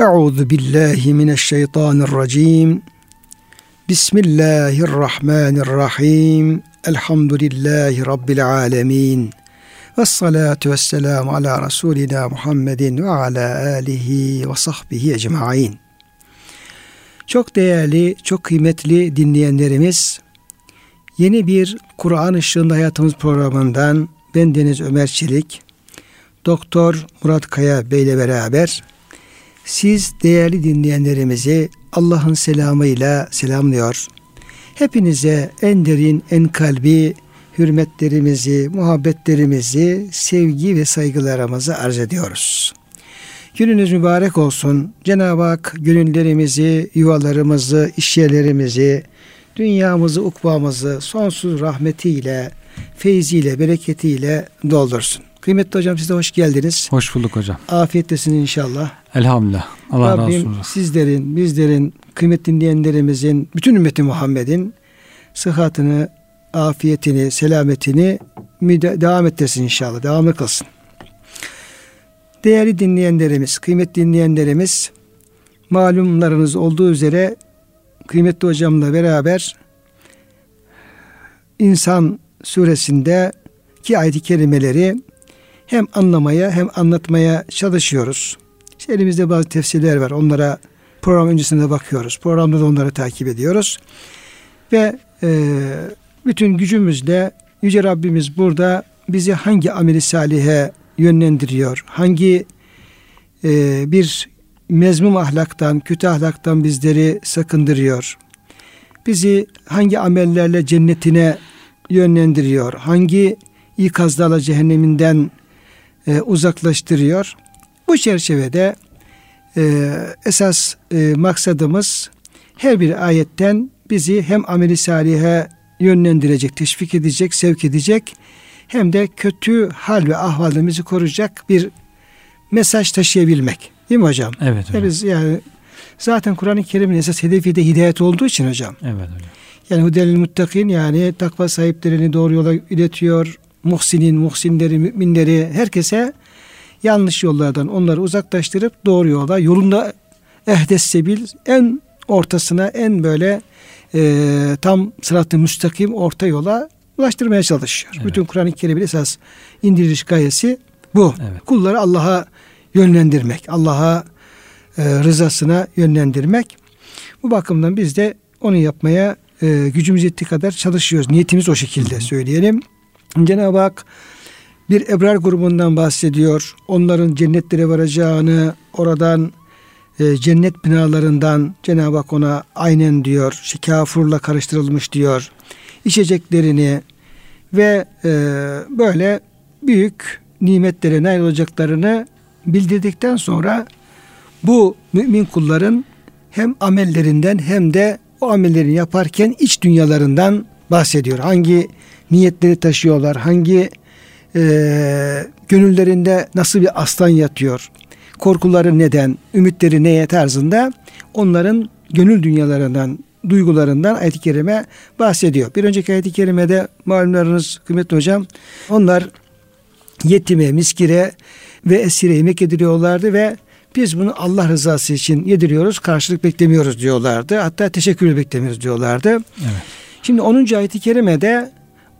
Euzu billahi mineşşeytanirracim. Bismillahirrahmanirrahim. Elhamdülillahi rabbil alamin. Ve salatu ve ala Resulina Muhammedin ve ala alihi ve sahbihi ecmain. Çok değerli, çok kıymetli dinleyenlerimiz, yeni bir Kur'an Işığında Hayatımız programından ben Deniz Ömer Çelik, Doktor Murat Kaya Bey ile beraber siz değerli dinleyenlerimizi Allah'ın selamıyla selamlıyor. Hepinize en derin, en kalbi hürmetlerimizi, muhabbetlerimizi, sevgi ve saygılarımızı arz ediyoruz. Gününüz mübarek olsun. Cenab-ı Hak gönüllerimizi, yuvalarımızı, işyerlerimizi, dünyamızı, ukbamızı sonsuz rahmetiyle, feyziyle, bereketiyle doldursun. Kıymetli hocam size hoş geldiniz. Hoş bulduk hocam. Afiyettesin inşallah. Elhamdülillah. Allah Rabbim razı olsun. sizlerin, bizlerin, kıymetli dinleyenlerimizin, bütün ümmeti Muhammed'in sıhhatini, afiyetini, selametini devam ettirsin inşallah. Devam kılsın. Değerli dinleyenlerimiz, kıymetli dinleyenlerimiz malumlarınız olduğu üzere kıymetli hocamla beraber İnsan suresinde ki ayet-i kerimeleri hem anlamaya hem anlatmaya çalışıyoruz. İşte elimizde bazı tefsirler var. Onlara program öncesinde bakıyoruz. Programda da onları takip ediyoruz. Ve e, bütün gücümüzle Yüce Rabbimiz burada bizi hangi ameli salihe yönlendiriyor? Hangi e, bir mezmum ahlaktan, kötü ahlaktan bizleri sakındırıyor? Bizi hangi amellerle cennetine yönlendiriyor? Hangi ikazlarla cehenneminden e, uzaklaştırıyor? Bu çerçevede e, esas e, maksadımız her bir ayetten bizi hem ameli salihe yönlendirecek, teşvik edecek, sevk edecek hem de kötü hal ve ahvalimizi koruyacak bir mesaj taşıyabilmek. Değil mi hocam? Evet hocam. Biz yani zaten Kur'an-ı Kerim'in esas hedefi de hidayet olduğu için hocam. Evet hocam. Yani hudelil muttakin yani takva sahiplerini doğru yola iletiyor. Muhsinin, muhsinleri, müminleri herkese yanlış yollardan onları uzaklaştırıp doğru yola yolunda ehdes sebil en ortasına en böyle e, tam sıratı müstakim orta yola ulaştırmaya çalışıyor. Evet. Bütün Kur'an-ı Kerim'in esas indiriliş gayesi bu. Evet. Kulları Allah'a yönlendirmek, Allah'a e, rızasına yönlendirmek. Bu bakımdan biz de onu yapmaya e, gücümüz yettiği kadar çalışıyoruz. Niyetimiz o şekilde söyleyelim. Cenab-ı Hak bir ebrar grubundan bahsediyor. Onların cennetlere varacağını, oradan e, cennet binalarından Cenab-ı Hak ona aynen diyor. İşte karıştırılmış diyor. İçeceklerini ve e, böyle büyük nimetlere nail olacaklarını bildirdikten sonra bu mümin kulların hem amellerinden hem de o amellerini yaparken iç dünyalarından bahsediyor. Hangi niyetleri taşıyorlar, hangi e, gönüllerinde nasıl bir aslan yatıyor, korkuları neden, ümitleri neye tarzında onların gönül dünyalarından, duygularından ayet-i kerime bahsediyor. Bir önceki ayet-i kerimede malumlarınız kıymetli hocam onlar yetime, miskire ve esire yemek yediriyorlardı ve biz bunu Allah rızası için yediriyoruz, karşılık beklemiyoruz diyorlardı. Hatta teşekkür beklemiyoruz diyorlardı. Evet. Şimdi 10. ayet-i kerimede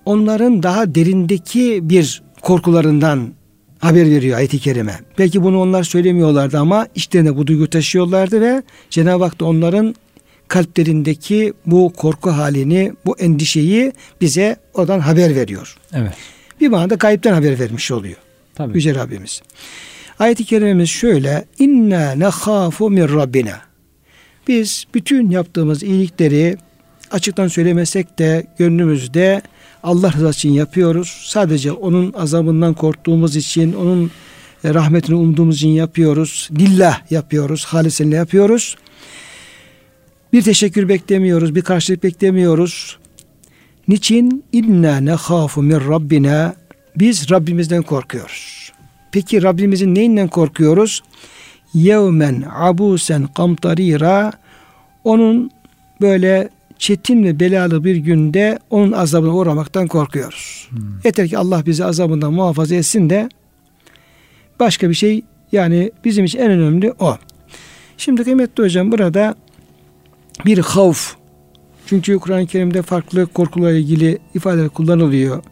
onların daha derindeki bir korkularından haber veriyor ayet-i kerime. Belki bunu onlar söylemiyorlardı ama içlerine bu duygu taşıyorlardı ve Cenab-ı Hak da onların kalplerindeki bu korku halini, bu endişeyi bize oradan haber veriyor. Evet. Bir manada gayipten haber vermiş oluyor. Tabii. Yüce Rabbimiz. Ayet-i kerimemiz şöyle. İnna nekhafu min Rabbina. Biz bütün yaptığımız iyilikleri açıktan söylemesek de gönlümüzde Allah rızası için yapıyoruz. Sadece onun azabından korktuğumuz için, onun e, rahmetini umduğumuz için yapıyoruz. Lillah yapıyoruz, halisenle yapıyoruz. Bir teşekkür beklemiyoruz, bir karşılık beklemiyoruz. Niçin? İnna nekhafu min Rabbina. Biz Rabbimizden korkuyoruz. Peki Rabbimizin neyinden korkuyoruz? Yevmen abusen kamtarira. Onun böyle çetin ve belalı bir günde onun azabına uğramaktan korkuyoruz. Hmm. Yeter ki Allah bizi azabından muhafaza etsin de başka bir şey yani bizim için en önemli o. Şimdi kıymetli hocam burada bir havf. Çünkü Kur'an-ı Kerim'de farklı korkularla ilgili ifadeler kullanılıyor.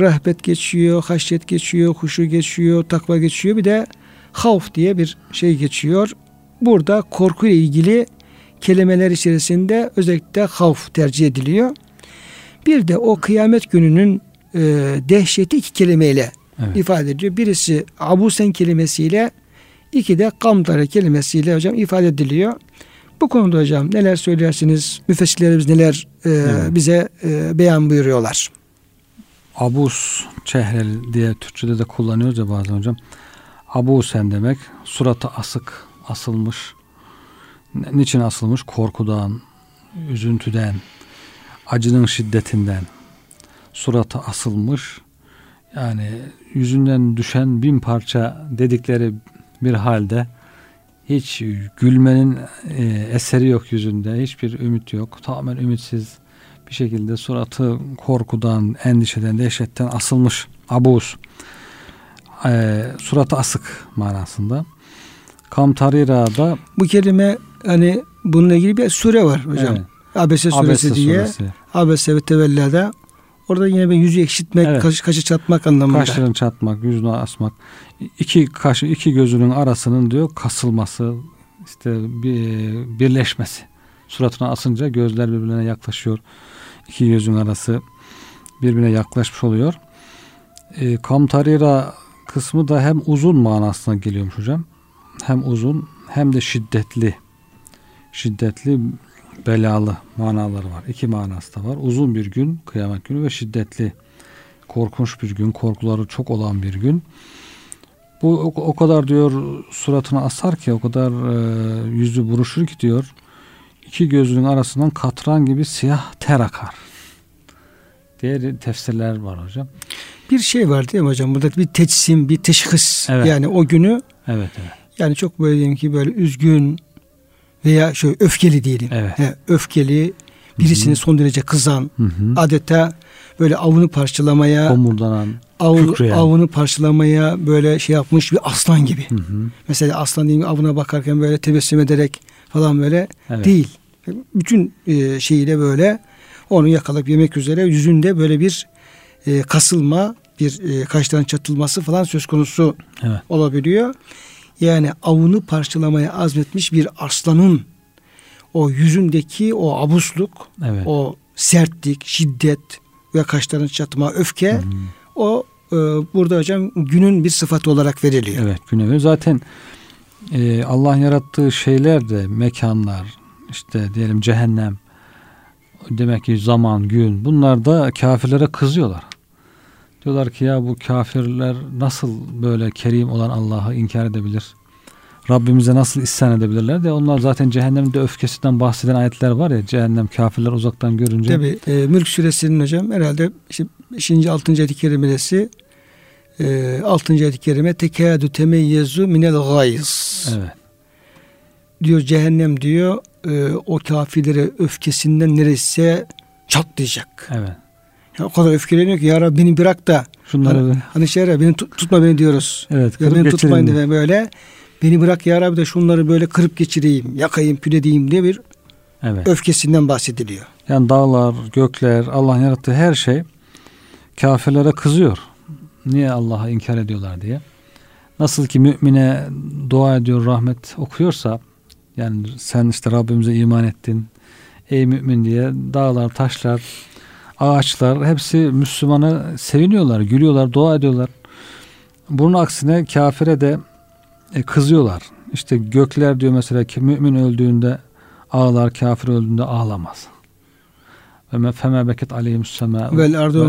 Rahbet geçiyor, haşyet geçiyor, huşu geçiyor, takva geçiyor. Bir de havf diye bir şey geçiyor. Burada korku ile ilgili kelimeler içerisinde özellikle havf tercih ediliyor. Bir de o kıyamet gününün e, dehşeti iki kelimeyle evet. ifade ediyor. Birisi abusen kelimesiyle iki de kamdara kelimesiyle hocam ifade ediliyor. Bu konuda hocam neler söylersiniz? Müfessirlerimiz neler e, evet. bize e, beyan buyuruyorlar? Abus çehrel diye Türkçe'de de kullanıyoruz ya bazen hocam. Abusen demek suratı asık, asılmış. Niçin asılmış? Korkudan, üzüntüden, acının şiddetinden. Suratı asılmış. Yani yüzünden düşen bin parça dedikleri bir halde hiç gülmenin e, eseri yok yüzünde. Hiçbir ümit yok. Tamamen ümitsiz bir şekilde suratı korkudan, endişeden, dehşetten asılmış. Abuz. E, suratı asık manasında. Kamtarira'da bu kelime hani bununla ilgili bir sure var hocam. Evet. Abese suresi Abese diye. Suresi. Abese ve tevellada Orada yine bir yüzü ekşitmek, evet. kaşı, kaşı çatmak anlamında. Kaşların çatmak, yüzünü asmak. İki kaşı, iki gözünün arasının diyor kasılması, işte bir, birleşmesi. Suratına asınca gözler birbirine yaklaşıyor. İki gözün arası birbirine yaklaşmış oluyor. E, kamtarira kısmı da hem uzun manasına geliyormuş hocam. Hem uzun hem de şiddetli. Şiddetli belalı manaları var. İki manası da var. Uzun bir gün, kıyamet günü ve şiddetli, korkunç bir gün, korkuları çok olan bir gün. Bu o, o kadar diyor suratına asar ki, o kadar e, yüzü buruşur ki diyor, iki gözünün arasından katran gibi siyah ter akar. Diğer tefsirler var hocam. Bir şey var değil mi hocam? Burada bir teçsim, bir teşhis. Evet. Yani o günü Evet, evet. Yani çok böyle diyelim ki böyle üzgün, veya şöyle öfkeli diyelim. Evet. He, öfkeli, birisini Hı-hı. son derece kızan, Hı-hı. adeta böyle avını parçalamaya, homurdanan, av, avını parçalamaya böyle şey yapmış bir aslan gibi. Hı-hı. Mesela aslan diyeyim avına bakarken böyle tebessüm ederek falan böyle evet. değil. Bütün e, şeyiyle böyle onu yakalayıp yemek üzere yüzünde böyle bir e, kasılma, bir e, kaşların çatılması falan söz konusu evet. olabiliyor yani avını parçalamaya azmetmiş bir aslanın o yüzündeki o abusluk, evet. o sertlik, şiddet ve kaşların çatma, öfke hı o e, burada hocam günün bir sıfatı olarak veriliyor. Evet güne zaten e, Allah yarattığı şeyler de mekanlar işte diyelim cehennem demek ki zaman, gün bunlar da kafirlere kızıyorlar. Diyorlar ki ya bu kafirler nasıl böyle kerim olan Allah'ı inkar edebilir? Rabbimize nasıl isyan edebilirler de onlar zaten cehennemde öfkesinden bahseden ayetler var ya cehennem kafirler uzaktan görünce. Tabi e, Mülk suresinin hocam herhalde işte 5. 6. ayet-i kerimesi e, 6. ayet-i kerime tekâdü temeyyezu minel gayz. Evet. Diyor cehennem diyor e, o kafirlere öfkesinden neredeyse çatlayacak. Evet. O kadar öfkeleniyor ki ya Rabbi beni bırak da Şunları hani, hani şey ya, beni tut, tutma beni diyoruz. Evet, ya beni tutmayın diye böyle. Beni bırak ya Rabbi de şunları böyle kırıp geçireyim, yakayım, püledeyim diye bir evet. öfkesinden bahsediliyor. Yani dağlar, gökler, Allah'ın yarattığı her şey kafirlere kızıyor. Niye Allah'a inkar ediyorlar diye. Nasıl ki mümine dua ediyor, rahmet okuyorsa yani sen işte Rabbimize iman ettin ey mümin diye dağlar, taşlar, ağaçlar hepsi Müslümanı seviniyorlar, gülüyorlar, dua ediyorlar. Bunun aksine kafire de e, kızıyorlar. İşte gökler diyor mesela ki mümin öldüğünde ağlar, kafir öldüğünde ağlamaz. Ve feme beket aleyhim sema vel ardu ve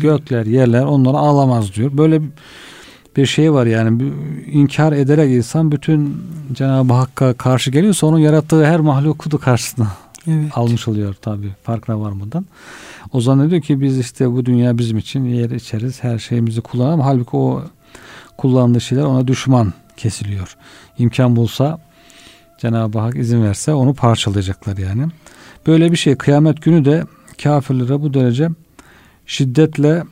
Gökler, yerler onlara ağlamaz diyor. Böyle bir şey var yani inkar ederek insan bütün Cenab-ı Hakk'a karşı geliyorsa onun yarattığı her mahlukudu karşısına evet. almış oluyor tabi farkına varmadan. O zannediyor ki biz işte bu dünya bizim için yer içeriz her şeyimizi kullanalım. Halbuki o kullandığı şeyler ona düşman kesiliyor. İmkan bulsa Cenab-ı Hak izin verse onu parçalayacaklar yani. Böyle bir şey kıyamet günü de kafirlere bu derece şiddetle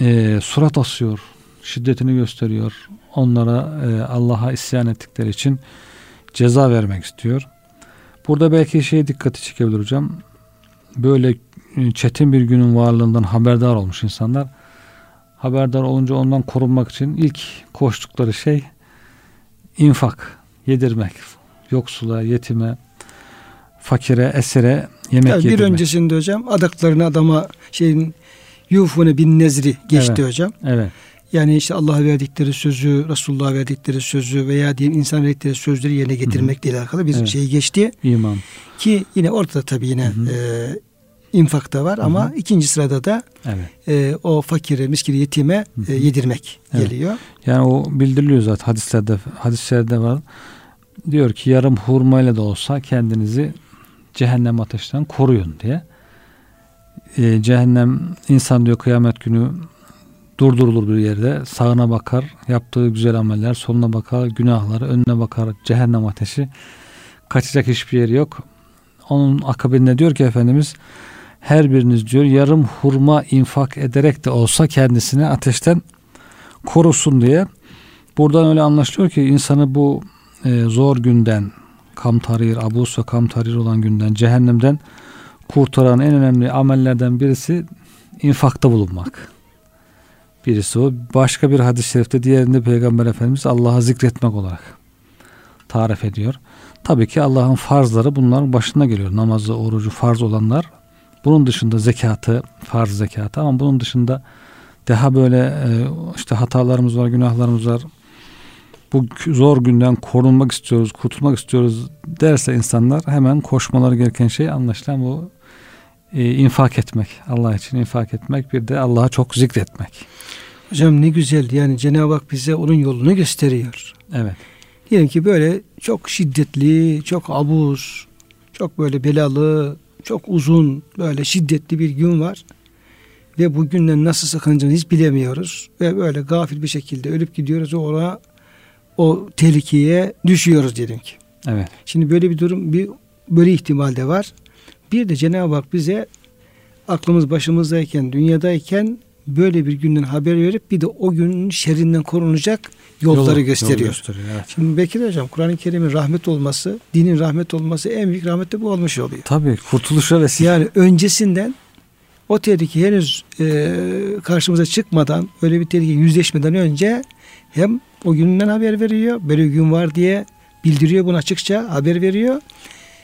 e, surat asıyor. Şiddetini gösteriyor. Onlara e, Allah'a isyan ettikleri için ceza vermek istiyor. Burada belki şey dikkati çekebilir hocam. Böyle çetin bir günün varlığından haberdar olmuş insanlar. Haberdar olunca ondan korunmak için ilk koştukları şey infak, yedirmek. Yoksula, yetime, fakire, esire yemek Tabii yedirmek. bir öncesinde hocam adaklarını adama şeyin yufune bin nezri geçti Evet. hocam. Evet, Yani işte Allah'a verdikleri sözü, Resulullah'a verdikleri sözü veya diyelim insan verdikleri sözleri yerine getirmekle alakalı bir Evet. şey geçti. iman. Ki yine ortada tabii yine Hı hı. e, infak da var ama ikinci sırada da Evet. e, o fakire, miskine, yetime e, yedirmek Evet. geliyor. Yani o bildiriliyor zaten hadislerde hadislerde var. Diyor ki yarım hurmayla da olsa kendinizi cehennem ateşinden koruyun diye. Ee, cehennem insan diyor kıyamet günü durdurulur bir yerde. Sağına bakar, yaptığı güzel ameller, soluna bakar, günahları, önüne bakar, cehennem ateşi. Kaçacak hiçbir yeri yok. Onun akabinde diyor ki Efendimiz her biriniz diyor yarım hurma infak ederek de olsa kendisini ateşten korusun diye. Buradan öyle anlaşılıyor ki insanı bu e, zor günden kamtarir, abus ve kamtarir olan günden, cehennemden kurtaran en önemli amellerden birisi infakta bulunmak. Birisi o. Başka bir hadis-i şerifte diğerinde Peygamber Efendimiz Allah'ı zikretmek olarak tarif ediyor. Tabii ki Allah'ın farzları bunların başına geliyor. Namazı, orucu farz olanlar. Bunun dışında zekatı, farz zekatı ama bunun dışında daha böyle e, işte hatalarımız var, günahlarımız var. Bu zor günden korunmak istiyoruz, kurtulmak istiyoruz derse insanlar hemen koşmaları gereken şey anlaşılan bu e, infak etmek. Allah için infak etmek bir de Allah'a çok zikretmek. Hocam ne güzel yani Cenab-ı Hak bize onun yolunu gösteriyor. Evet. Diyelim ki böyle çok şiddetli, çok abuz, çok böyle belalı, çok uzun böyle şiddetli bir gün var. Ve bu günden nasıl sakınacağını hiç bilemiyoruz. Ve böyle gafil bir şekilde ölüp gidiyoruz ona o tehlikeye düşüyoruz diyelim ki. Evet. Şimdi böyle bir durum bir böyle ihtimal de var. Bir de Cenab-ı Hak bize aklımız başımızdayken, dünyadayken böyle bir günden haber verip bir de o günün şerrinden korunacak yolları Yolu- gösteriyor. yolu gösteriyor, evet. Şimdi Bekir Hocam Kur'an-ı Kerim'in rahmet olması, dinin rahmet olması en büyük rahmet de bu olmuş oluyor. Tabii kurtuluşa vesile. Yani öncesinden o tehlike henüz e, karşımıza çıkmadan, öyle bir tehlike yüzleşmeden önce hem o günden haber veriyor, böyle bir gün var diye bildiriyor bunu açıkça haber veriyor.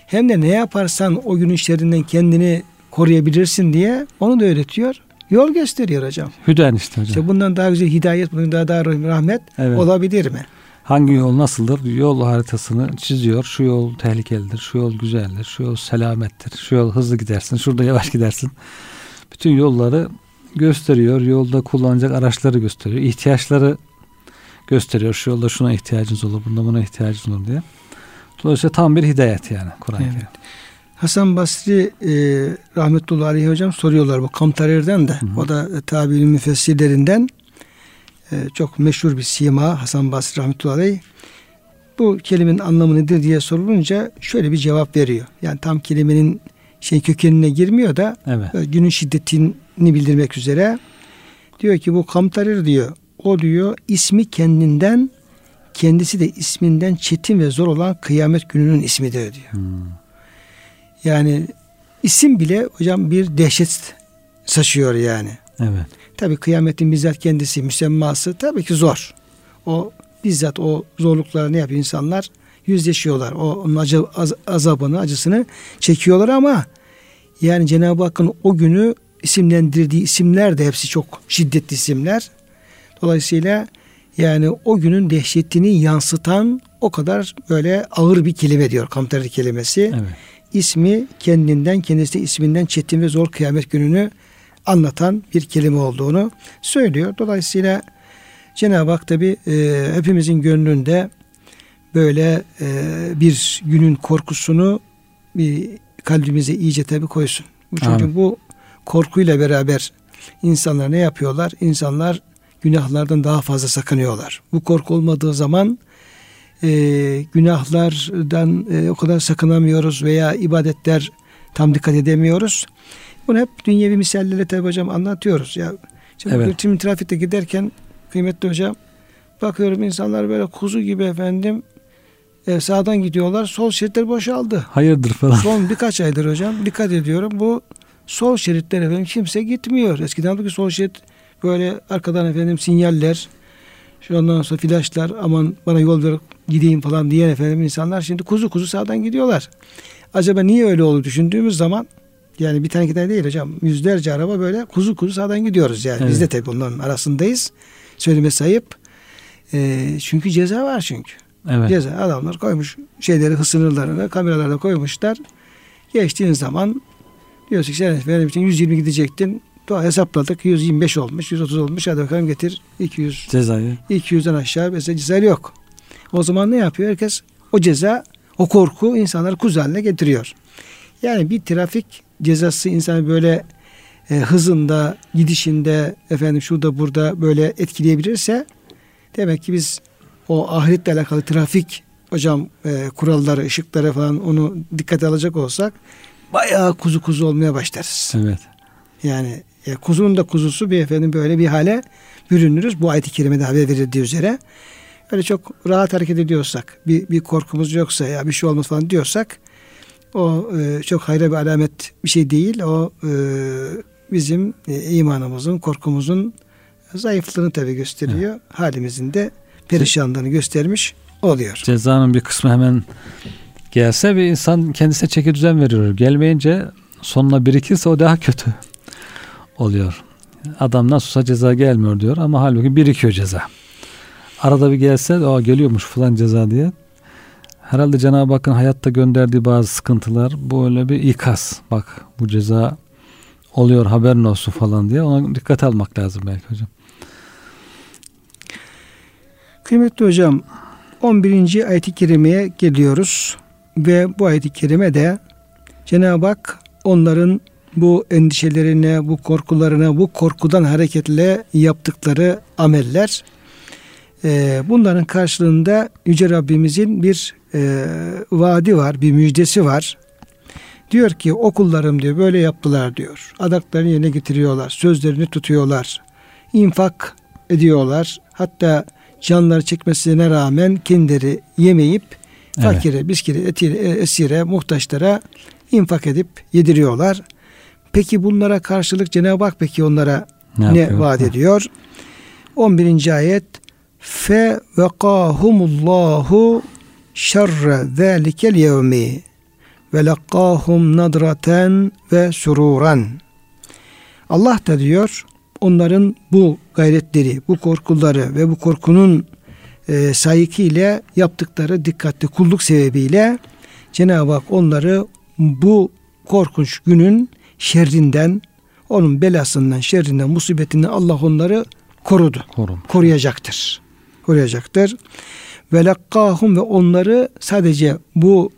Hem de ne yaparsan o günün şerrinden kendini koruyabilirsin diye onu da öğretiyor. Yol gösteriyor hocam. Hüden işte hocam. İşte bundan daha güzel hidayet, bundan daha, daha rahmet Evet. olabilir mi? Hangi yol nasıldır? Yol haritasını çiziyor. Şu yol tehlikelidir, şu yol güzeldir, şu yol selamettir, şu yol hızlı gidersin, şurada yavaş gidersin. Bütün yolları gösteriyor. Yolda kullanacak araçları gösteriyor. ihtiyaçları gösteriyor. Şu yolda şuna ihtiyacınız olur, bunda buna ihtiyacınız olur diye. Dolayısıyla tam bir hidayet yani Kur'an-ı Evet. Kerim. Hasan Basri e, rahmetullahi aleyhi hocam soruyorlar bu Kamtarer'den de. Hı hı. O da e, tabiinin müfessirlerinden e, çok meşhur bir sima Hasan Basri rahmetullahi aleyh. Bu kelimenin anlamı nedir diye sorulunca şöyle bir cevap veriyor. Yani tam kelimenin şey kökenine girmiyor da Evet. günün şiddetini bildirmek üzere. Diyor ki bu Kamtarer diyor. O diyor ismi kendinden kendisi de isminden çetin ve zor olan kıyamet gününün ismidir diyor. Hmm. Yani isim bile hocam bir dehşet saçıyor yani. Evet. Tabi kıyametin bizzat kendisi müsemması tabii ki zor. O bizzat o zorlukları ne yapıyor insanlar? Yüzleşiyorlar. O onun acı, az- azabını, acısını çekiyorlar ama yani Cenab-ı Hakk'ın o günü isimlendirdiği isimler de hepsi çok şiddetli isimler. Dolayısıyla yani o günün dehşetini yansıtan o kadar böyle ağır bir kelime diyor Kamteri kelimesi Evet. ismi kendinden kendisi de isminden çetin ve zor kıyamet gününü anlatan bir kelime olduğunu söylüyor. Dolayısıyla Cenab-ı Hak tabi e, hepimizin gönlünde böyle e, bir günün korkusunu bir kalbimize iyice tabi koysun. Çünkü Amin. bu korkuyla beraber insanlar ne yapıyorlar? İnsanlar günahlardan daha fazla sakınıyorlar. Bu korku olmadığı zaman e, günahlardan e, o kadar sakınamıyoruz veya ibadetler tam dikkat edemiyoruz. Bunu hep dünyevi misallerle tabi hocam anlatıyoruz. Ya şimdi Evet. şimdi trafikte giderken kıymetli hocam bakıyorum insanlar böyle kuzu gibi efendim E, sağdan gidiyorlar. Sol şeritler boşaldı. Hayırdır falan. Son birkaç aydır hocam dikkat ediyorum. Bu sol şeritler efendim kimse gitmiyor. Eskiden ki sol şerit böyle arkadan efendim sinyaller şu ondan sonra flaşlar aman bana yol ver gideyim falan diyen efendim insanlar şimdi kuzu kuzu sağdan gidiyorlar. Acaba niye öyle oldu düşündüğümüz zaman yani bir tane tane değil hocam yüzlerce araba böyle kuzu kuzu sağdan gidiyoruz yani. Evet. Biz de tabii bunların arasındayız. Söylemesi ayıp. E, çünkü ceza var çünkü. Evet. Ceza adamlar koymuş şeyleri sınırlarını kameralarda koymuşlar. Geçtiğin zaman diyorsun ki sen benim için 120 gidecektin. Doğa hesapladık 125 olmuş 130 olmuş hadi bakalım getir 200 Cezayı. 200'den aşağı mesela ceza yok. O zaman ne yapıyor? Herkes o ceza o korku insanları kuz haline getiriyor. Yani bir trafik cezası insanı böyle e, hızında, gidişinde, efendim şurada burada böyle etkileyebilirse demek ki biz o ahiretle alakalı trafik hocam e, kuralları, ışıkları falan onu dikkate alacak olsak bayağı kuzu kuzu olmaya başlarız. Evet. Yani e, kuzunun da kuzusu bir efendim böyle bir hale bürünürüz. Bu ayet-i kerimede haber verildiği üzere. Öyle çok rahat hareket ediyorsak, bir, bir korkumuz yoksa ya bir şey olmaz falan diyorsak o e, çok hayra bir alamet bir şey değil. O e, bizim e, imanımızın, korkumuzun zayıflığını tabii gösteriyor. Halimizin de perişanlığını göstermiş oluyor. Cezanın bir kısmı hemen gelse bir insan kendisine çeki düzen veriyor. Gelmeyince sonuna birikirse o daha kötü oluyor. Adam nasılsa ceza gelmiyor diyor ama halbuki birikiyor ceza. Arada bir gelse o geliyormuş falan ceza diye. Herhalde Cenab-ı Hakk'ın hayatta gönderdiği bazı sıkıntılar böyle bir ikaz. Bak bu ceza oluyor haberin olsun falan diye ona dikkat almak lazım belki hocam. Kıymetli hocam 11. ayet-i kerimeye geliyoruz ve bu ayet-i kerime de Cenab-ı Hak onların bu endişelerine, bu korkularına, bu korkudan hareketle yaptıkları ameller e, bunların karşılığında Yüce Rabbimizin bir e, vaadi var, bir müjdesi var. Diyor ki okullarım diyor böyle yaptılar diyor. Adaklarını yerine getiriyorlar, sözlerini tutuyorlar, infak ediyorlar. Hatta canları çekmesine rağmen kendileri yemeyip Evet. fakire, biskire, etire, esire, muhtaçlara infak edip yediriyorlar. Peki bunlara karşılık Cenab-ı Hak peki onlara Ne ne, vaat Ha. ediyor? 11. ayet fe vekahumullahu şerre zalikel yevmi ve lekkahum nadraten ve sururan. Allah da diyor onların bu gayretleri, bu korkuları ve bu korkunun e, sahikiyle yaptıkları dikkatli kulluk sebebiyle Cenab-ı Hak onları bu korkunç günün şerrinden, onun belasından, şerrinden, musibetinden Allah onları korudu. Korun. Koruyacaktır. Koruyacaktır. Ve lekkahum ve onları sadece bu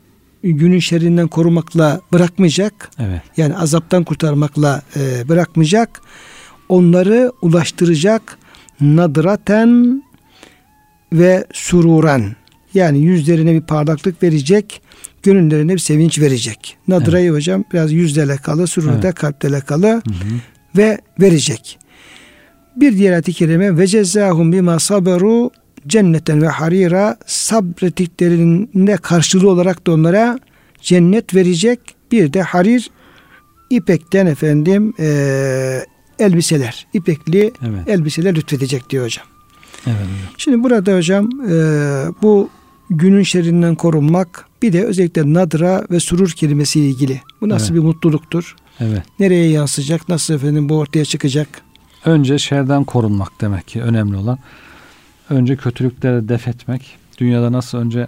günün şerrinden korumakla bırakmayacak. Evet. Yani azaptan kurtarmakla e, bırakmayacak. Onları ulaştıracak nadraten ve sururan. Yani yüzlerine bir parlaklık verecek, gönüllerine bir sevinç verecek. Nadrayı hocam biraz yüzle alakalı, surur da Evet. Hı hı. ve verecek. Bir diğer ayet-i kerime ve cezahum bima saberu cenneten ve harira sabrettiklerinde karşılığı olarak da onlara cennet verecek. Bir de harir ipekten efendim eee, elbiseler, ipekli Evet. elbiseler lütfedecek diyor hocam. Evet. hocam. Şimdi burada hocam eee, bu günün şerrinden korunmak bir de özellikle nadra ve surur kelimesiyle ilgili. Bu nasıl Evet. bir mutluluktur? Evet. Nereye yansıyacak? Nasıl efendim bu ortaya çıkacak? Önce şerden korunmak demek ki önemli olan. Önce kötülükleri def etmek. Dünyada nasıl önce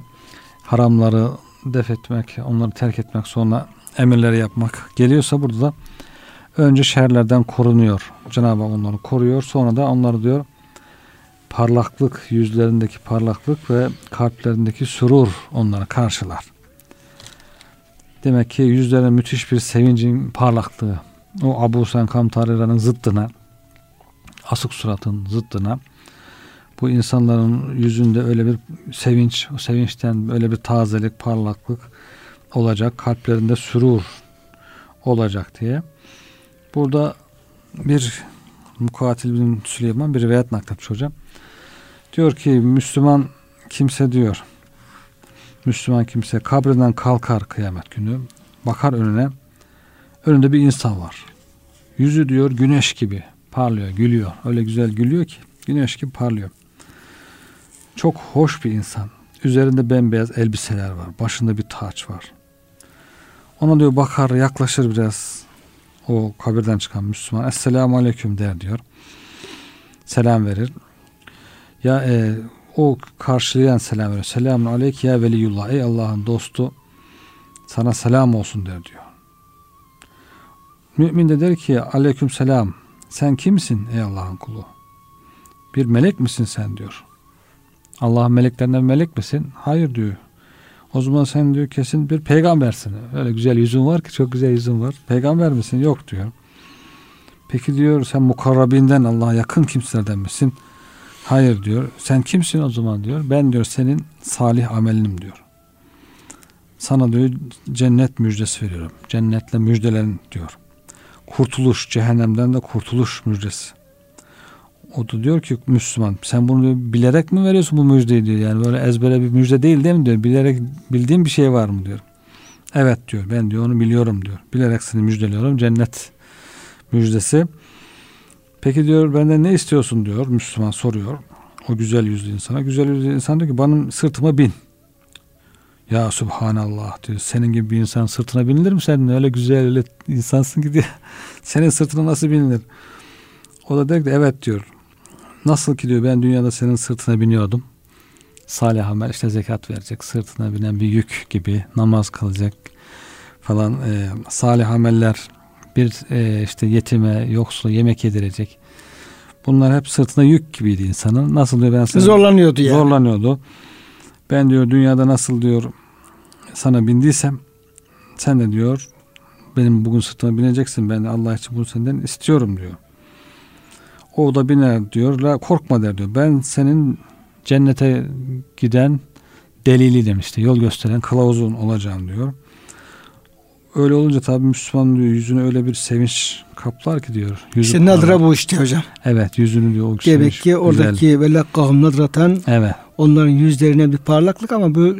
haramları def etmek, onları terk etmek, sonra emirleri yapmak geliyorsa burada da önce şerlerden korunuyor. Cenab-ı Hak onları koruyor. Sonra da onları diyor parlaklık, yüzlerindeki parlaklık ve kalplerindeki sürur onları karşılar. Demek ki yüzlerine müthiş bir sevincin parlaklığı. O Abu Sen Kamtarira'nın zıttına asık suratın zıttına bu insanların yüzünde öyle bir sevinç, o sevinçten böyle bir tazelik, parlaklık olacak. Kalplerinde sürur olacak diye. Burada bir Mukatil bin Süleyman bir rivayet nakletmiş hocam. Diyor ki Müslüman kimse diyor Müslüman kimse kabrinden kalkar kıyamet günü. Bakar önüne. Önünde bir insan var. Yüzü diyor güneş gibi parlıyor, gülüyor. Öyle güzel gülüyor ki güneş gibi parlıyor. Çok hoş bir insan. Üzerinde bembeyaz elbiseler var. Başında bir taç var. Ona diyor bakar yaklaşır biraz o kabirden çıkan Müslüman. Esselamu Aleyküm der diyor. Selam verir. Ya e, o karşılayan selam veriyor. Selamun aleyk ya veliyullah. Ey Allah'ın dostu sana selam olsun der diyor. Mümin de der ki aleyküm selam. Sen kimsin ey Allah'ın kulu? Bir melek misin sen diyor. Allah'ın meleklerinden melek misin? Hayır diyor. O zaman sen diyor kesin bir peygambersin. Öyle güzel yüzün var ki çok güzel yüzün var. Peygamber misin? Yok diyor. Peki diyor sen mukarrabinden Allah'a yakın kimselerden misin? Hayır diyor. Sen kimsin o zaman diyor. Ben diyor senin salih amelinim diyor. Sana diyor cennet müjdesi veriyorum. Cennetle müjdelerin diyor. Kurtuluş, cehennemden de kurtuluş müjdesi. O da diyor ki Müslüman sen bunu diyor, bilerek mi veriyorsun bu müjdeyi diyor. Yani böyle ezbere bir müjde değil değil mi diyor. Bilerek bildiğin bir şey var mı diyor. Evet diyor ben diyor onu biliyorum diyor. Bilerek seni müjdeliyorum cennet müjdesi. Peki diyor benden ne istiyorsun diyor Müslüman soruyor. O güzel yüzlü insana. Güzel yüzlü insan diyor ki benim sırtıma bin. Ya Subhanallah diyor. Senin gibi bir insan sırtına binilir mi sen? Öyle güzel öyle insansın ki diyor. Senin sırtına nasıl binilir? O da diyor ki evet diyor. Nasıl ki diyor ben dünyada senin sırtına biniyordum. Salih amel işte zekat verecek. Sırtına binen bir yük gibi namaz kılacak falan. E, salih ameller bir e, işte yetime, yoksula yemek yedirecek. Bunlar hep sırtına yük gibiydi insanın. Nasıl diyor ben sana, zorlanıyordu yani. Zorlanıyordu. Ben diyor dünyada nasıl diyor sana bindiysem sen de diyor benim bugün sırtıma bineceksin. Ben Allah için bunu senden istiyorum diyor. O da biner diyor. La korkma der diyor. Ben senin cennete giden delili demişti. Yol gösteren kılavuzun olacağım diyor. Öyle olunca tabii Müslüman diyor yüzünü öyle bir sevinç kaplar ki diyor. Yüzü İşte nadra bu işte hocam. Evet yüzünü diyor o Demek sevinç ki oradaki ve lakkahum nadratan Evet. onların yüzlerine bir parlaklık ama bu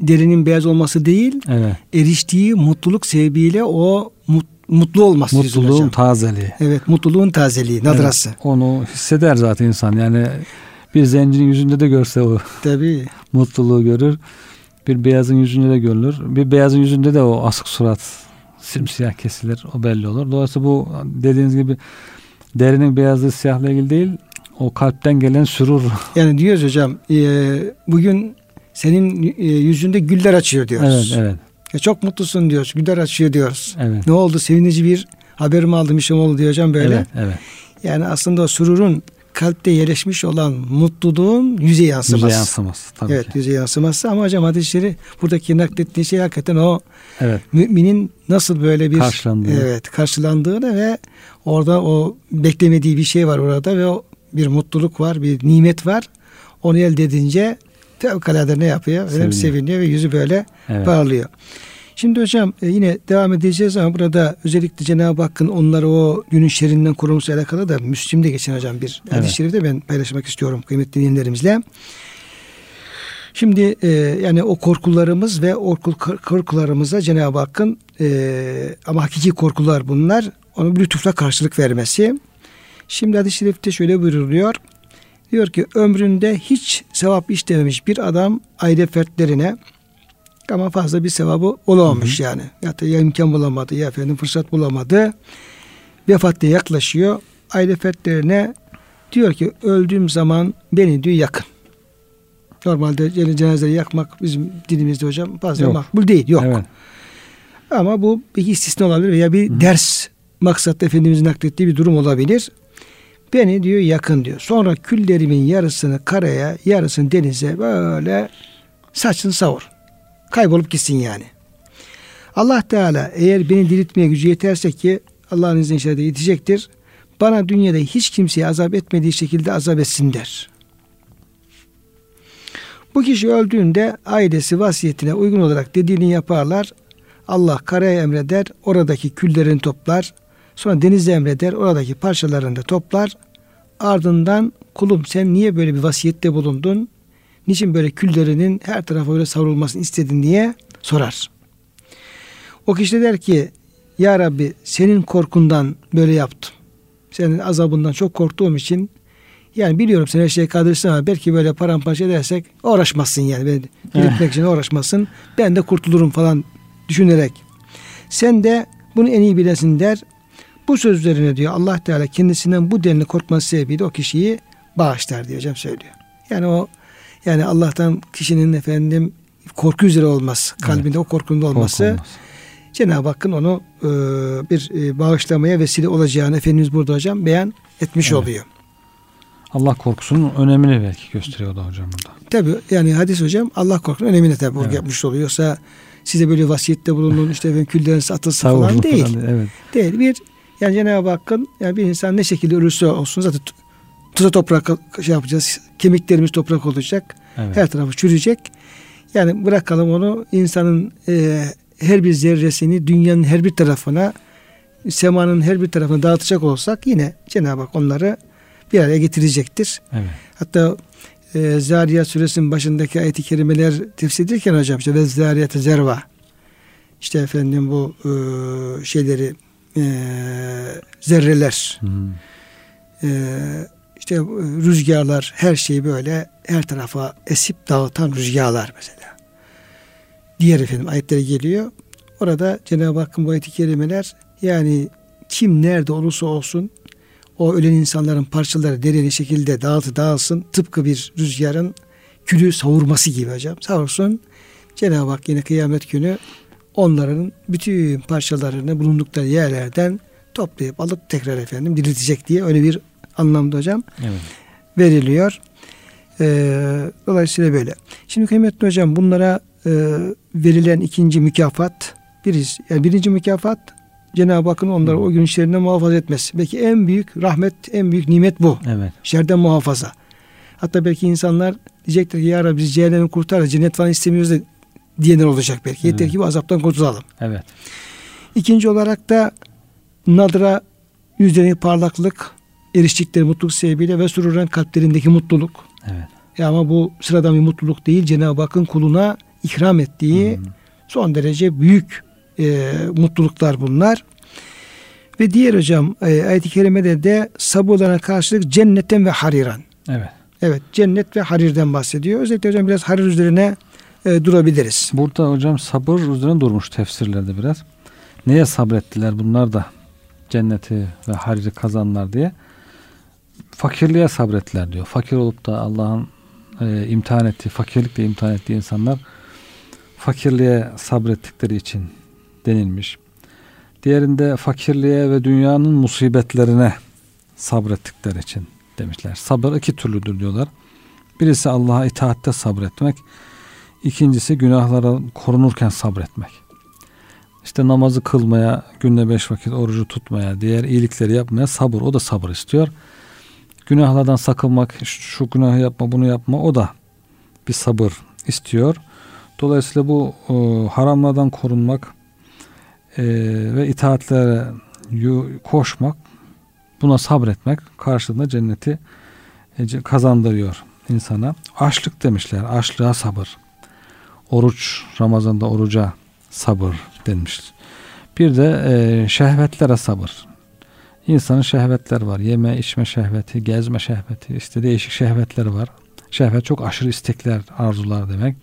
derinin beyaz olması değil Evet. eriştiği mutluluk sebebiyle o mut- mutlu olması Mutluluğun tazeliği. Evet mutluluğun tazeliği, nadrası. Evet, onu hisseder zaten insan. Yani bir zencinin yüzünde de görse o Tabii. mutluluğu görür. Bir beyazın yüzünde de görülür. Bir beyazın yüzünde de o asık surat simsiyah kesilir. O belli olur. Dolayısıyla bu dediğiniz gibi derinin beyazlığı siyahla ilgili değil. O kalpten gelen sürur. Yani diyoruz hocam e, bugün senin e, yüzünde güller açıyor diyoruz. evet, evet, Ya çok mutlusun diyoruz. Güller açıyor diyoruz. evet. Ne oldu? Sevinici bir haber mi aldım işim oldu diyor hocam böyle. Evet, evet. Yani aslında o sururun kalpte yerleşmiş olan mutluluğun yüze yansıması. Yüze yansıması tabii evet ki. yüze yansıması ama hocam hadisleri buradaki naklettiği şey hakikaten o Evet. müminin nasıl böyle bir Karşılandığını. evet karşılandığını ve orada o beklemediği bir şey var orada ve o bir mutluluk var, bir nimet var. Onu elde edince fevkalade ne yapıyor? Seviniyor. seviniyor ve yüzü böyle Evet. parlıyor. Şimdi hocam e, yine devam edeceğiz ama burada özellikle Cenab-ı Hakk'ın onları o günün şerrinden koruması ile alakalı da Müslim'de geçen hocam bir Evet. hadis-i şerifte ben paylaşmak istiyorum kıymetli dinleyenlerimizle. Şimdi e, yani o korkularımız ve o korku- korkularımıza Cenab-ı Hakk'ın e, ama hakiki korkular bunlar. Onu bir lütufla karşılık vermesi. Şimdi hadis-i şerifte şöyle buyuruluyor. Diyor ki ömründe hiç sevap işlememiş bir adam aile fertlerine ama fazla bir sevabı olamamış yani. Ya da ya imkan bulamadı ya efendim fırsat bulamadı. Vefatta yaklaşıyor. Aile fertlerine diyor ki öldüğüm zaman beni diyor yakın. Normalde yani cenazeleri yakmak bizim dinimizde hocam fazla Yok. makbul değil. Yok. Evet. Ama bu bir istisna olabilir veya bir ders maksatlı Efendimizin naklettiği bir durum olabilir. Beni diyor yakın diyor. Sonra küllerimin yarısını karaya, yarısını denize böyle saçın savur. Kaybolup gitsin yani. Allah Teala eğer beni diriltmeye gücü yeterse ki Allah'ın izniyle inşallah yetecektir. Bana dünyada hiç kimseye azap etmediği şekilde azap etsin der. Bu kişi öldüğünde ailesi vasiyetine uygun olarak dediğini yaparlar. Allah karaya emreder, oradaki küllerini toplar. Sonra denize emreder, oradaki parçalarını da toplar. Ardından kulum sen niye böyle bir vasiyette bulundun? Niçin böyle küllerinin her tarafa öyle savrulmasını istedin diye sorar. O kişi de der ki Ya Rabbi senin korkundan böyle yaptım. Senin azabından çok korktuğum için yani biliyorum sen her şeye kadirsin ama belki böyle paramparça edersek uğraşmazsın yani. Beni diriltmek için uğraşmazsın. Ben de kurtulurum falan düşünerek. Sen de bunu en iyi bilesin der. Bu sözlerine diyor Allah Teala kendisinden bu denli korkması sebebiyle o kişiyi bağışlar diye hocam söylüyor. Yani o yani Allah'tan kişinin efendim korku üzere olması, kalbinde evet. o korkunun olması Cenab-ı Hakk'ın onu e, bir e, bağışlamaya vesile olacağını Efendimiz burada hocam beyan etmiş evet. oluyor. Allah korkusunun önemini belki gösteriyor da hocam burada. Tabi yani hadis hocam Allah korkusunun önemini tabi evet. yapmış oluyor. Yoksa size böyle vasiyette bulunun işte efendim külleriniz atılsın falan değil. Falan, evet. Değil. Bir yani Cenab-ı Hakk'ın yani bir insan ne şekilde ölürse olsun zaten tuza toprak şey yapacağız. Kemiklerimiz toprak olacak. Evet. Her tarafı çürüyecek. Yani bırakalım onu insanın e, her bir zerresini dünyanın her bir tarafına semanın her bir tarafına dağıtacak olsak yine Cenab-ı Hak onları bir araya getirecektir. Evet. Hatta e, Zariyat suresinin başındaki ayet-i kerimeler tefsir edilirken hocam işte ve zariyete zerva işte efendim bu e, şeyleri e, zerreler hmm. e, işte rüzgarlar her şeyi böyle her tarafa esip dağıtan rüzgarlar mesela. Diğer efendim ayetleri geliyor. Orada Cenab-ı Hakk'ın bu ayet-i kerimeler yani kim nerede olursa olsun o ölen insanların parçaları dereli şekilde dağıtı dağılsın. Tıpkı bir rüzgarın külü savurması gibi hocam. Savursun. Cenab-ı Hak yine kıyamet günü onların bütün parçalarını bulundukları yerlerden toplayıp alıp tekrar efendim diriltecek diye öyle bir anlamda hocam evet. veriliyor. Ee, dolayısıyla böyle. Şimdi kıymetli hocam bunlara e, verilen ikinci mükafat biriz. Yani birinci mükafat Cenab-ı Hakk'ın onları o gün şerrinden muhafaza etmesi. Belki en büyük rahmet, en büyük nimet bu. Evet. Şerden muhafaza. Hatta belki insanlar diyecekler ki ya Rabbi biz cehennemi kurtar, cennet falan istemiyoruz da diyenler olacak belki. Evet. Yeter ki bu azaptan kurtulalım. Evet. İkinci olarak da nadra yüzlerindeki parlaklık, eriştikleri mutluluk sebebiyle ve sururen kalplerindeki mutluluk. Evet. Ya ama bu sıradan bir mutluluk değil. Cenab-ı Hakk'ın kuluna ikram ettiği hmm. son derece büyük e, mutluluklar bunlar. Ve diğer hocam e, ayet-i kerimede de sabırlarına karşılık cennetten ve hariran. Evet. Evet cennet ve harirden bahsediyor. Özellikle hocam biraz harir üzerine e, durabiliriz. Burada hocam sabır üzerine durmuş tefsirlerde biraz. Neye sabrettiler bunlar da cenneti ve hariri kazanlar diye. Fakirliğe sabrettiler diyor. Fakir olup da Allah'ın e, imtihan ettiği, fakirlikle imtihan ettiği insanlar fakirliğe sabrettikleri için denilmiş. Diğerinde fakirliğe ve dünyanın musibetlerine sabrettikleri için demişler. Sabır iki türlüdür diyorlar. Birisi Allah'a itaatte sabretmek. İkincisi günahlara korunurken sabretmek. İşte namazı kılmaya, günde beş vakit orucu tutmaya, diğer iyilikleri yapmaya sabır. O da sabır istiyor. Günahlardan sakınmak, şu günahı yapma, bunu yapma o da bir sabır istiyor. Dolayısıyla bu e, haramlardan korunmak, e, ve itaatlere koşmak, buna sabretmek karşılığında cenneti e, kazandırıyor insana. Açlık demişler. Açlığa sabır. Oruç, Ramazan'da oruca sabır denmiş. Bir de e, şehvetlere sabır. İnsanın şehvetler var. Yeme, içme şehveti, gezme şehveti, işte değişik şehvetleri var. Şehvet çok aşırı istekler, arzular demek.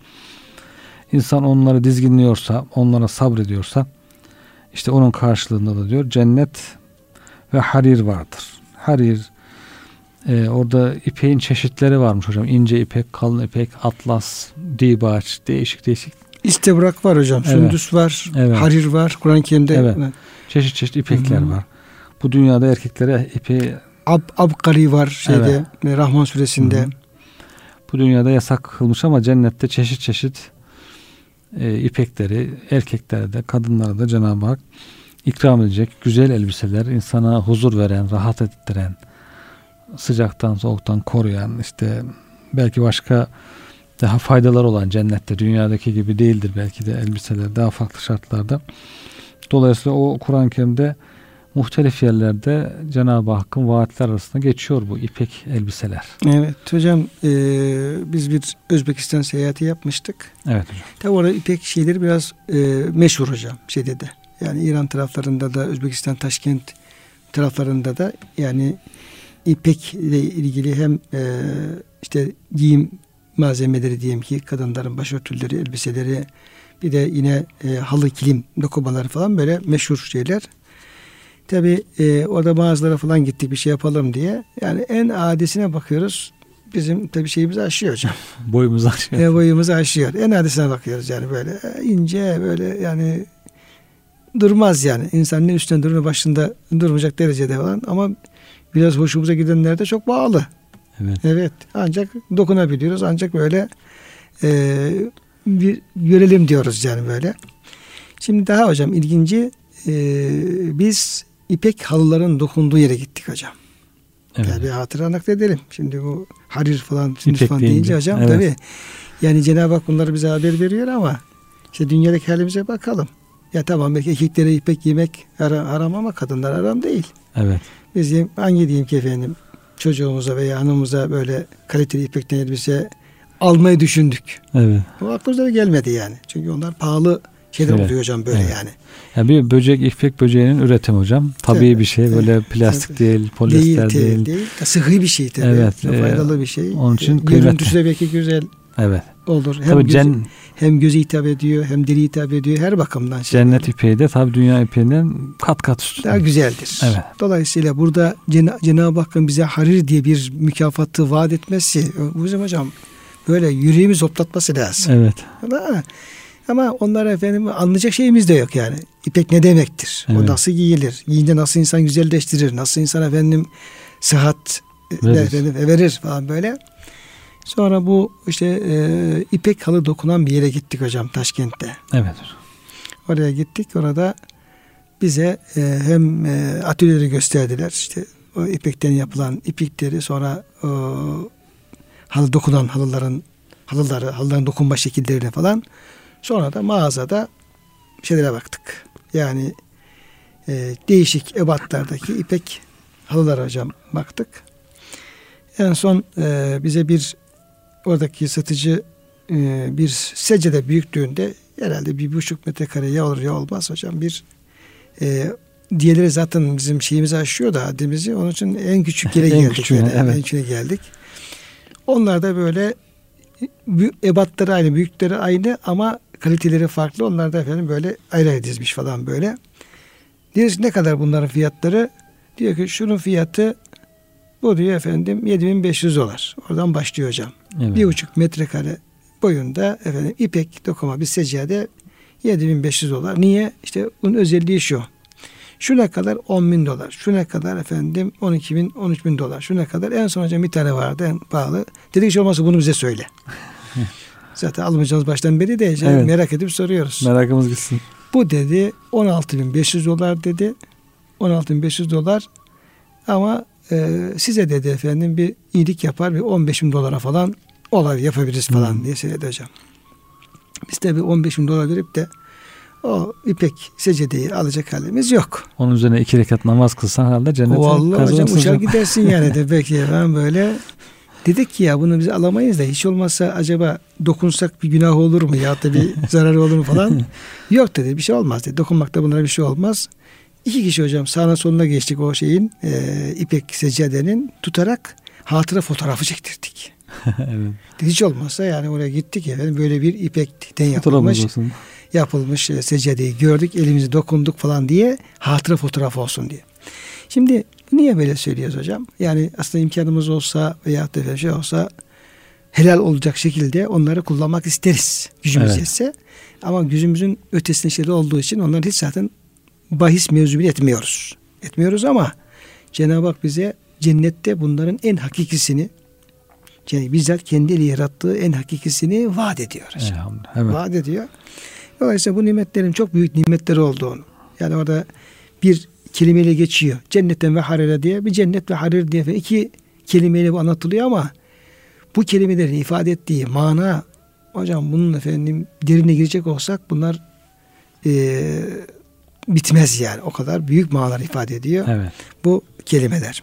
İnsan onları dizginliyorsa, onlara sabrediyorsa işte onun karşılığında da diyor cennet ve harir vardır. Harir e, orada ipeğin çeşitleri varmış hocam. İnce ipek, kalın ipek, atlas, dibaç, değişik değişik. İstebrak var hocam. Evet. Sündüs var, evet. harir var. Kur'an-ı Kerim'de evet. çeşit çeşit ipekler Hı-hı. var. Bu dünyada erkeklere ipi Ab, abkari var şeyde evet. Rahman suresinde. Hı-hı. Bu dünyada yasak kılmış ama cennette çeşit çeşit e, ipekleri erkeklere de kadınlara da Cenab-ı Hak ikram edecek güzel elbiseler insana huzur veren, rahat ettiren, sıcaktan soğuktan koruyan işte belki başka daha faydalar olan cennette dünyadaki gibi değildir belki de elbiseler daha farklı şartlarda. Dolayısıyla o Kur'an-ı Kerim'de muhtelif yerlerde Cenab-ı Hakk'ın vaatler arasında geçiyor bu ipek elbiseler. Evet hocam e, biz bir Özbekistan seyahati yapmıştık. Evet hocam. Tabi orada ipek şeyleri biraz e, meşhur hocam şeyde de. Yani İran taraflarında da Özbekistan Taşkent taraflarında da yani ipek ile ilgili hem e, işte giyim malzemeleri diyelim ki kadınların başörtüleri, elbiseleri bir de yine e, halı kilim dokumaları falan böyle meşhur şeyler. Tabi e, orada mağazalara falan gittik bir şey yapalım diye. Yani en adisine bakıyoruz. Bizim tabi şeyimizi aşıyor hocam. Boyumuzu aşıyor. E, boyumuzu aşıyor. En adisine bakıyoruz yani böyle e, ince böyle yani durmaz yani. İnsan ne üstüne durma başında durmayacak derecede falan ama biraz hoşumuza gidenler de çok bağlı. Evet. Evet. Ancak dokunabiliyoruz. Ancak böyle e, bir görelim diyoruz yani böyle. Şimdi daha hocam ilginci e, biz ipek halıların dokunduğu yere gittik hocam. Evet. Yani bir hatıra nakledelim. Şimdi bu harir falan, sünnet İpek falan deyince, deyince hocam evet. tabii. Yani Cenab-ı Hak bunları bize haber veriyor ama işte dünyadaki halimize bakalım. Ya tamam belki erkeklere ipek giymek haram, ama kadınlar haram değil. Evet. Biz hangi diyeyim ki efendim çocuğumuza veya hanımıza böyle kaliteli ipekten elbise almayı düşündük. Evet. O aklımıza gelmedi yani. Çünkü onlar pahalı şeyler Evet. oluyor hocam böyle Evet. yani. Ya bir böcek ipek böceğinin üretimi hocam. Tabii Evet, bir şey böyle plastik evet. değil, polyester değil, değil. değil. Sıhhi bir şey tabii. Evet, e, faydalı bir şey. onun için E, kıymetli. Görüntüsü de belki güzel Evet. olur. Hem, Tabii göze, cen, hem göze hitap ediyor, hem dili hitap ediyor. Her bakımdan şey cennet böyle. ipeği de tabii dünya ipeğinden kat kat üstün. daha güzeldir. Evet. Dolayısıyla burada Cena- Cenab-ı Hakk'ın bize harir diye bir mükafatı vaat etmesi bizim hocam böyle yüreğimiz hoplatması lazım. Evet. Ama, ama onlar efendim anlayacak şeyimiz de yok yani. İpek ne demektir? Evet. O nasıl giyilir? Giyince nasıl insan güzelleştirir? Nasıl insan efendim sıhhat e, Verir. efendim, verir falan böyle. Sonra bu işte e, ipek halı dokunan bir yere gittik hocam Taşkent'te. Evet. Oraya gittik. Orada bize e, hem e, atölyeleri gösterdiler. İşte o ipekten yapılan iplikleri sonra o, halı dokunan halıların halıları, halıların dokunma şekillerini falan. Sonra da mağazada şeylere baktık. Yani e, değişik ebatlardaki ipek halılar hocam baktık. En son e, bize bir oradaki satıcı e, bir secde büyüklüğünde herhalde bir buçuk metrekare ya olur ya olmaz hocam bir e, diğerleri zaten bizim şeyimizi aşıyor da haddimizi onun için en küçük yere En geldik. küçüğüne, yani, evet. En küçüğüne geldik. Onlar da böyle bü- ebatları aynı, büyükleri aynı ama kaliteleri farklı. Onlar da efendim böyle ayrı ayrı dizmiş falan böyle. Diyoruz ki ne kadar bunların fiyatları? Diyor ki şunun fiyatı bu diyor efendim 7500 dolar. Oradan başlıyor hocam. Evet. Bir buçuk metrekare boyunda efendim ipek dokuma bir seccade 7500 dolar. Niye? İşte bunun özelliği şu. Şuna kadar 10 bin dolar. Şuna kadar efendim 12 bin, 13 bin dolar. Şuna kadar en son hocam bir tane vardı en pahalı. Dedik hiç olmazsa bunu bize söyle. Zaten almayacağız baştan beri de Evet. merak edip soruyoruz. Merakımız gitsin. Bu dedi 16.500 dolar dedi. 16.500 dolar ama e, size dedi efendim bir iyilik yapar bir 15 bin dolara falan olay yapabiliriz falan Hmm. diye söyledi hocam. Biz de bir 15 bin dolar verip de o ipek secedeyi alacak halimiz yok. Onun üzerine iki rekat namaz kılsan herhalde cennete Vallahi hocam uçar gidersin yani de belki ben böyle dedik ki ya bunu biz alamayız da hiç olmazsa acaba dokunsak bir günah olur mu ya da bir zararı olur mu falan. Yok dedi bir şey olmaz dedi. Dokunmakta bunlara bir şey olmaz. İki kişi hocam sağına soluna geçtik o şeyin e, ipek seccadenin tutarak hatıra fotoğrafı çektirdik. evet. Hiç olmazsa yani oraya gittik efendim böyle bir ipekten yapılmış yapılmış e, seccadeyi gördük elimizi dokunduk falan diye hatıra fotoğrafı olsun diye. Şimdi niye böyle söylüyoruz hocam? Yani aslında imkanımız olsa veya da şey olsa helal olacak şekilde onları kullanmak isteriz. Gücümüz Evet. yetse. Ama gücümüzün ötesinde şeyler olduğu için onları hiç zaten bahis mevzu bile etmiyoruz. Etmiyoruz ama Cenab-ı Hak bize cennette bunların en hakikisini yani bizzat kendiyle yarattığı en hakikisini vaat ediyor. Elhamdülillah. Evet. Vaat ediyor. Dolayısıyla bu nimetlerin çok büyük nimetleri olduğunu. Yani orada bir kelimeyle geçiyor. Cennetten ve harire diye bir cennet ve harir diye iki kelimeyle bu anlatılıyor ama bu kelimelerin ifade ettiği mana hocam bunun efendim derine girecek olsak bunlar eee bitmez yani. O kadar büyük manalar ifade ediyor. Evet. Bu kelimeler.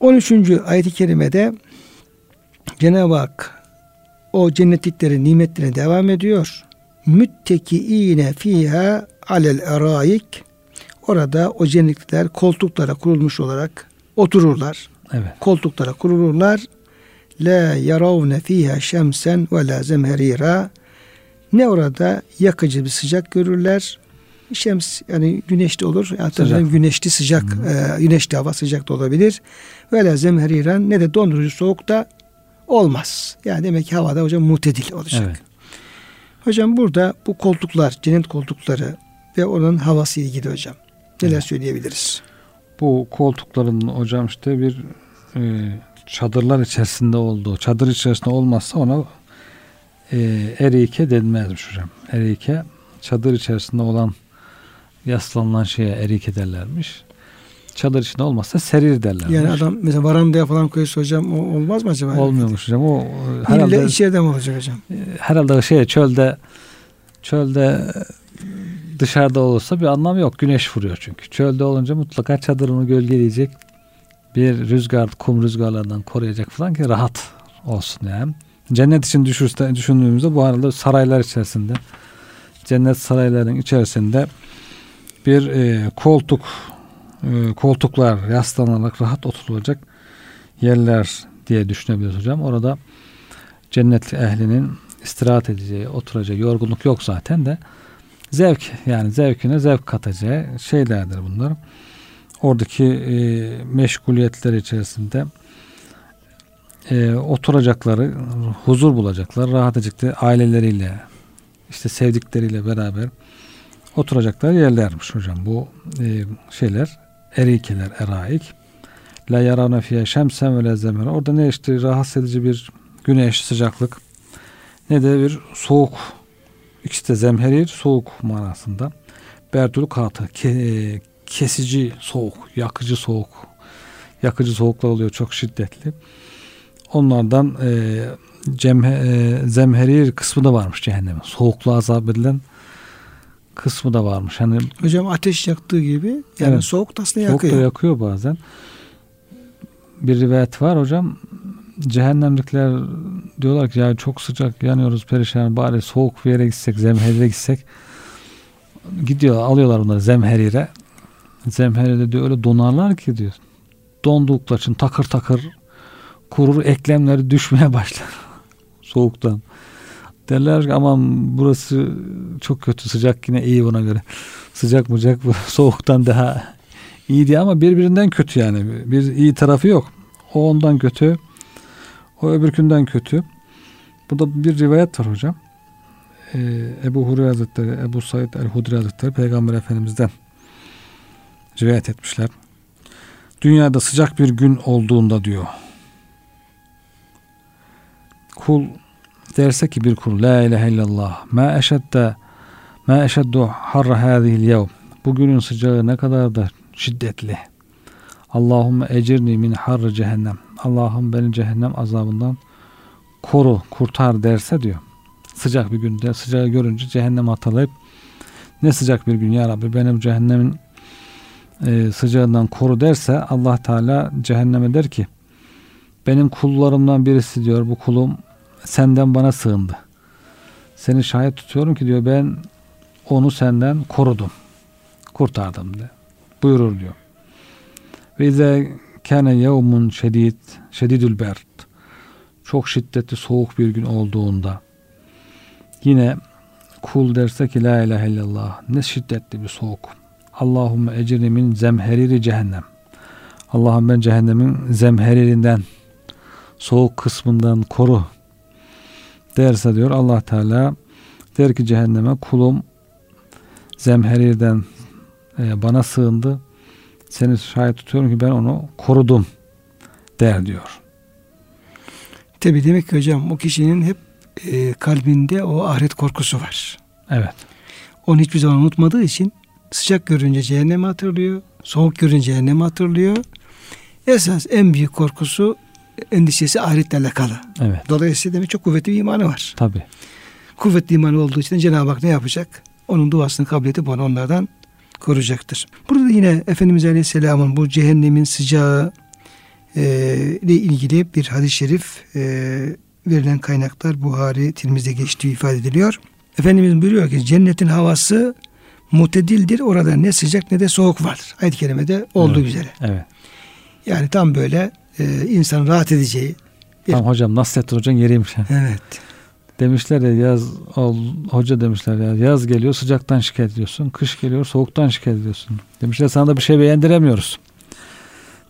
13. ayet-i kerimede Cenab-ı Hak o cennetliklerin nimetlerine devam ediyor. Müttekiine fiha alel eraik orada o cennetlikler koltuklara kurulmuş olarak otururlar. Evet. Koltuklara kurulurlar. La yaravne fiha şemsen ve la zemherira ne orada yakıcı bir sıcak görürler. Şems yani güneşli olur. Hatta güneşli sıcak, e, güneşli hava sıcak da olabilir. Ve la zemheriran ne de dondurucu soğuk da olmaz. Yani demek ki havada hocam mutedil olacak. Evet. Hocam burada bu koltuklar, cennet koltukları ve onun havası ilgili hocam. Neler Evet. söyleyebiliriz? Bu koltukların hocam işte bir e, çadırlar içerisinde olduğu, çadır içerisinde olmazsa ona e, erike denmezmiş hocam. Erike çadır içerisinde olan yaslanılan şeye erike derlermiş. Çadır içinde olmazsa serir derlermiş. Yani adam mesela varandaya falan koysa hocam o olmaz mı acaba? Olmuyormuş hocam. O e, İlle herhalde içeride mi olacak hocam? herhalde şey çölde çölde dışarıda olursa bir anlamı yok. Güneş vuruyor çünkü. Çölde olunca mutlaka çadırını gölgeleyecek bir rüzgar, kum rüzgarlarından koruyacak falan ki rahat olsun yani. Cennet için düşürse, düşündüğümüzde bu arada saraylar içerisinde cennet saraylarının içerisinde bir e, koltuk e, koltuklar yaslanarak rahat oturulacak yerler diye düşünebiliriz hocam. Orada cennetli ehlinin istirahat edeceği, oturacağı yorgunluk yok zaten de zevk yani zevkine zevk katacağı şeylerdir bunlar. Oradaki e, meşguliyetler içerisinde e, oturacakları, huzur bulacaklar, rahat aileleriyle, işte sevdikleriyle beraber oturacakları yerlermiş hocam. Bu e, şeyler, erikeler, eraik. La yarana fiye şemsen ve la zemhera. Orada ne işte rahatsız edici bir güneş, sıcaklık ne de bir soğuk. İkisi de zemherir, soğuk manasında. Berdül katı, ke- kesici soğuk, yakıcı soğuk. Yakıcı soğuklar oluyor çok şiddetli. Onlardan e, cemhe, e, zemherir kısmı da varmış cehennemin. Soğukluğa azap edilen kısmı da varmış. Hani Hocam ateş yaktığı gibi yani Evet. soğuk da aslında Soğuk yakıyor. da yakıyor bazen. Bir rivayet var hocam. Cehennemlikler diyorlar ki ya çok sıcak yanıyoruz perişan bari soğuk bir yere gitsek zemherire gitsek. Gidiyor alıyorlar onları zemherire. Zemherire diyor öyle donarlar ki diyor dondukları için takır takır kurur eklemleri düşmeye başlar soğuktan. Derler ki aman burası çok kötü sıcak yine iyi buna göre. Sıcak mıcak bu soğuktan daha iyi diye. Ama birbirinden kötü yani. Bir iyi tarafı yok. O ondan kötü o öbürkünden kötü. Burada bir rivayet var hocam. Ee, Ebu Hureyre Hazretleri Ebu Said el-Hudri Hazretleri Peygamber Efendimiz'den rivayet etmişler. Dünyada sıcak bir gün olduğunda diyor. Kul derse ki bir kul la ilahe illallah ma eşedde ma eşeddu harra hâzihil yevm. Bugünün sıcağı ne kadar da şiddetli Allahümme ecirni min harri cehennem Allah'ım beni cehennem azabından koru kurtar derse diyor sıcak bir günde sıcağı görünce cehennem hatırlayıp ne sıcak bir gün ya Rabbi benim cehennemin e, sıcağından koru derse Allah Teala cehenneme der ki benim kullarımdan birisi diyor bu kulum senden bana sığındı. Seni şahit tutuyorum ki diyor ben onu senden korudum. Kurtardım de. Buyurur diyor. Ve izâ kâne yevmun şedid, şedidül berd. Çok şiddetli soğuk bir gün olduğunda yine kul derse ki la ilahe illallah ne şiddetli bir soğuk. Allahümme ecirni zemheriri cehennem. Allah'ım ben cehennemin zemheririnden soğuk kısmından koru derse diyor Allah Teala der ki cehenneme kulum zemherirden e, bana sığındı. Seni şahit tutuyorum ki ben onu korudum der diyor. Tabi demek ki hocam o kişinin hep e, kalbinde o ahiret korkusu var. Evet. Onu hiçbir zaman unutmadığı için sıcak görünce cehennemi hatırlıyor. Soğuk görünce cehennemi hatırlıyor. Esas en büyük korkusu endişesi ahiretle alakalı. Evet. Dolayısıyla demek çok kuvvetli bir imanı var. Tabi. Kuvvetli imanı olduğu için Cenab-ı Hak ne yapacak? onun duasını kabul edip onu onlardan koruyacaktır. Burada yine Efendimiz Aleyhisselam'ın bu cehennemin sıcağı e, ile ilgili bir hadis-i şerif e, verilen kaynaklar Buhari, Tirmiz'de geçtiği ifade ediliyor. Efendimiz buyuruyor ki cennetin havası mutedildir. Orada ne sıcak ne de soğuk vardır. Ayet-i kerimede olduğu evet. üzere. Evet. Yani tam böyle e, insan rahat edeceği. Bir... Tam hocam Nasrettin Hoca'nın yeriymiş. Evet. Demişler ya yaz hoca demişler ya yaz geliyor sıcaktan şikayet ediyorsun. Kış geliyor soğuktan şikayet ediyorsun. Demişler sana da bir şey beğendiremiyoruz.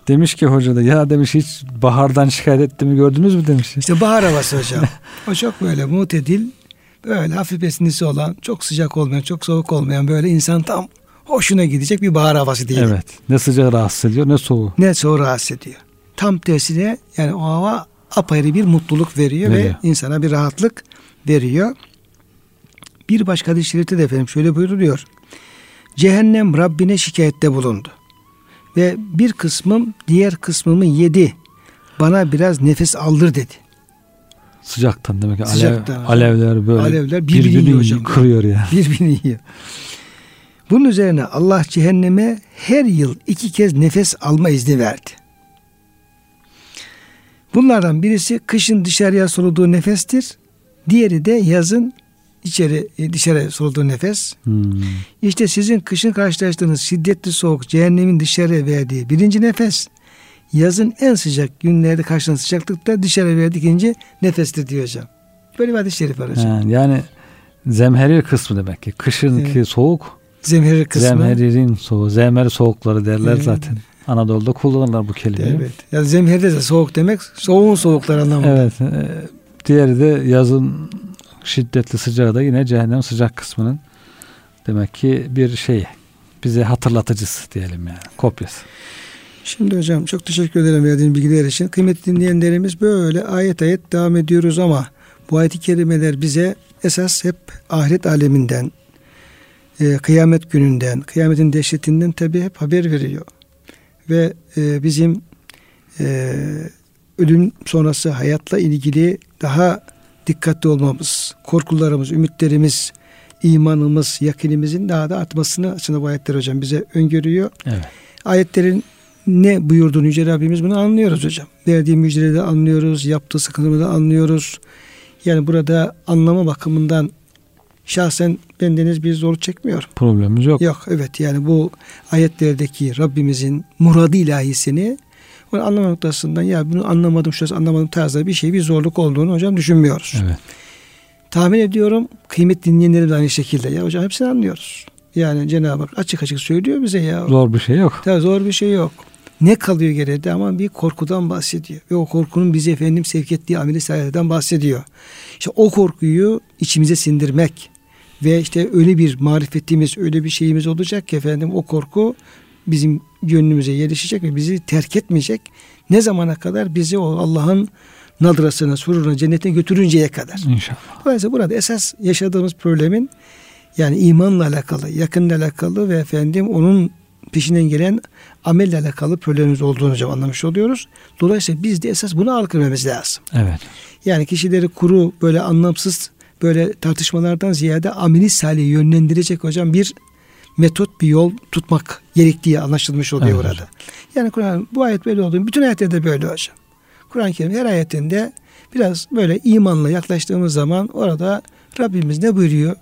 Demiş ki hoca da ya demiş hiç bahardan şikayet ettiğimi gördünüz mü demiş. İşte bahar havası hocam. o çok böyle mutedil böyle hafif esintisi olan çok sıcak olmayan çok soğuk olmayan böyle insan tam hoşuna gidecek bir bahar havası değil. Evet. Ne sıcak rahatsız ediyor ne soğuğu. Ne soğuğu rahatsız ediyor. Tam tersine yani o hava apayrı bir mutluluk veriyor, veriyor. ve insana bir rahatlık veriyor. Bir başka hadis-i şerifte de efendim şöyle buyuruluyor. Cehennem Rabbine şikayette bulundu. Ve bir kısmım diğer kısmımı yedi. Bana biraz nefes aldır dedi. Sıcaktan demek ki Sıcaktan alev, alevler böyle alevler birbirini, birbirini yiyor hocam. kırıyor ya. Birbirini yiyor. Bunun üzerine Allah cehenneme her yıl iki kez nefes alma izni verdi. Bunlardan birisi kışın dışarıya soluduğu nefestir. Diğeri de yazın içeri e, dışarı soluduğu nefes. Hmm. İşte sizin kışın karşılaştığınız şiddetli soğuk cehennemin dışarı verdiği birinci nefes. Yazın en sıcak günlerde karşılanan sıcaklıkta dışarı verdiği ikinci nefestir diyor hocam. Böyle bir hadis-i şerif var hocam. Yani, yani zemherir kısmı demek ki. Kışınki evet. soğuk. Zemherir kısmı. Zemheririn soğuğu. Zemheri soğukları derler evet. zaten. Anadolu'da kullanırlar bu kelimeyi. Evet. Ya zemheride de soğuk demek soğuğun soğukları anlamında. Evet. Diğeri de yazın şiddetli sıcağı da yine cehennem sıcak kısmının demek ki bir şey bize hatırlatıcısı diyelim yani kopyası. Şimdi hocam çok teşekkür ederim verdiğin bilgiler için. Kıymetli dinleyenlerimiz böyle ayet ayet devam ediyoruz ama bu ayet-i kerimeler bize esas hep ahiret aleminden, e, kıyamet gününden, kıyametin dehşetinden tabi hep haber veriyor. Ve e, bizim e, ölüm sonrası hayatla ilgili daha dikkatli olmamız, korkularımız, ümitlerimiz, imanımız, yakinimizin daha da artmasını aslında bu ayetler hocam bize öngörüyor. Evet. Ayetlerin ne buyurduğunu Yüce Rabbimiz bunu anlıyoruz hocam. Verdiği müjdeleri de anlıyoruz, yaptığı sıkıntımı da anlıyoruz. Yani burada anlama bakımından şahsen bendeniz bir zorluk çekmiyor. Problemimiz yok. Yok evet yani bu ayetlerdeki Rabbimizin muradı ilahisini onu anlama noktasından ya bunu anlamadım şurası anlamadım tarzda bir şey bir zorluk olduğunu hocam düşünmüyoruz. Evet. Tahmin ediyorum kıymet dinleyenlerim de aynı şekilde ya hocam hepsini anlıyoruz. Yani Cenab-ı Hak açık açık söylüyor bize ya. Zor bir şey yok. Tabii zor bir şey yok. Ne kalıyor geriye ama bir korkudan bahsediyor. Ve o korkunun bizi efendim sevk ettiği ameli sayılardan bahsediyor. İşte o korkuyu içimize sindirmek ve işte öyle bir marifetimiz, öyle bir şeyimiz olacak ki efendim o korku bizim gönlümüze yerleşecek ve bizi terk etmeyecek. Ne zamana kadar bizi o Allah'ın nadrasına, sururuna, cennetine götürünceye kadar. İnşallah. Dolayısıyla burada esas yaşadığımız problemin yani imanla alakalı, yakınla alakalı ve efendim onun peşinden gelen amelle alakalı problemimiz olduğunu hocam anlamış oluyoruz. Dolayısıyla biz de esas bunu algılamamız lazım. Evet. Yani kişileri kuru böyle anlamsız böyle tartışmalardan ziyade ameli salih yönlendirecek hocam bir metot bir yol tutmak gerektiği anlaşılmış oluyor evet. burada. Yani Kur'an bu ayet böyle olduğunu bütün ayetlerde böyle hocam. Kur'an-ı Kerim her ayetinde biraz böyle imanla yaklaştığımız zaman orada Rabbimiz ne buyuruyor?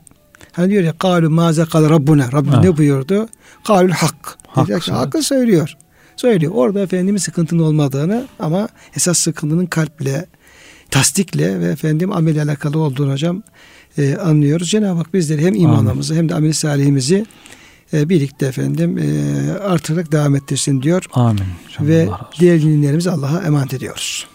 Hani diyor ya kalu maze kal rabbuna. Rabbim ha. ne buyurdu? Kalul hak. Hak hakkı söylüyor. Söylüyor. Orada Efendimiz sıkıntının olmadığını ama esas sıkıntının kalple, tasdikle ve efendim amel alakalı olduğunu hocam e, anlıyoruz. Cenab-ı Hak bizleri hem imanımızı Amin. hem de amel salihimizi e, birlikte efendim e, artırarak devam ettirsin diyor. Amin. Ve diğer dinlerimizi Allah'a emanet ediyoruz.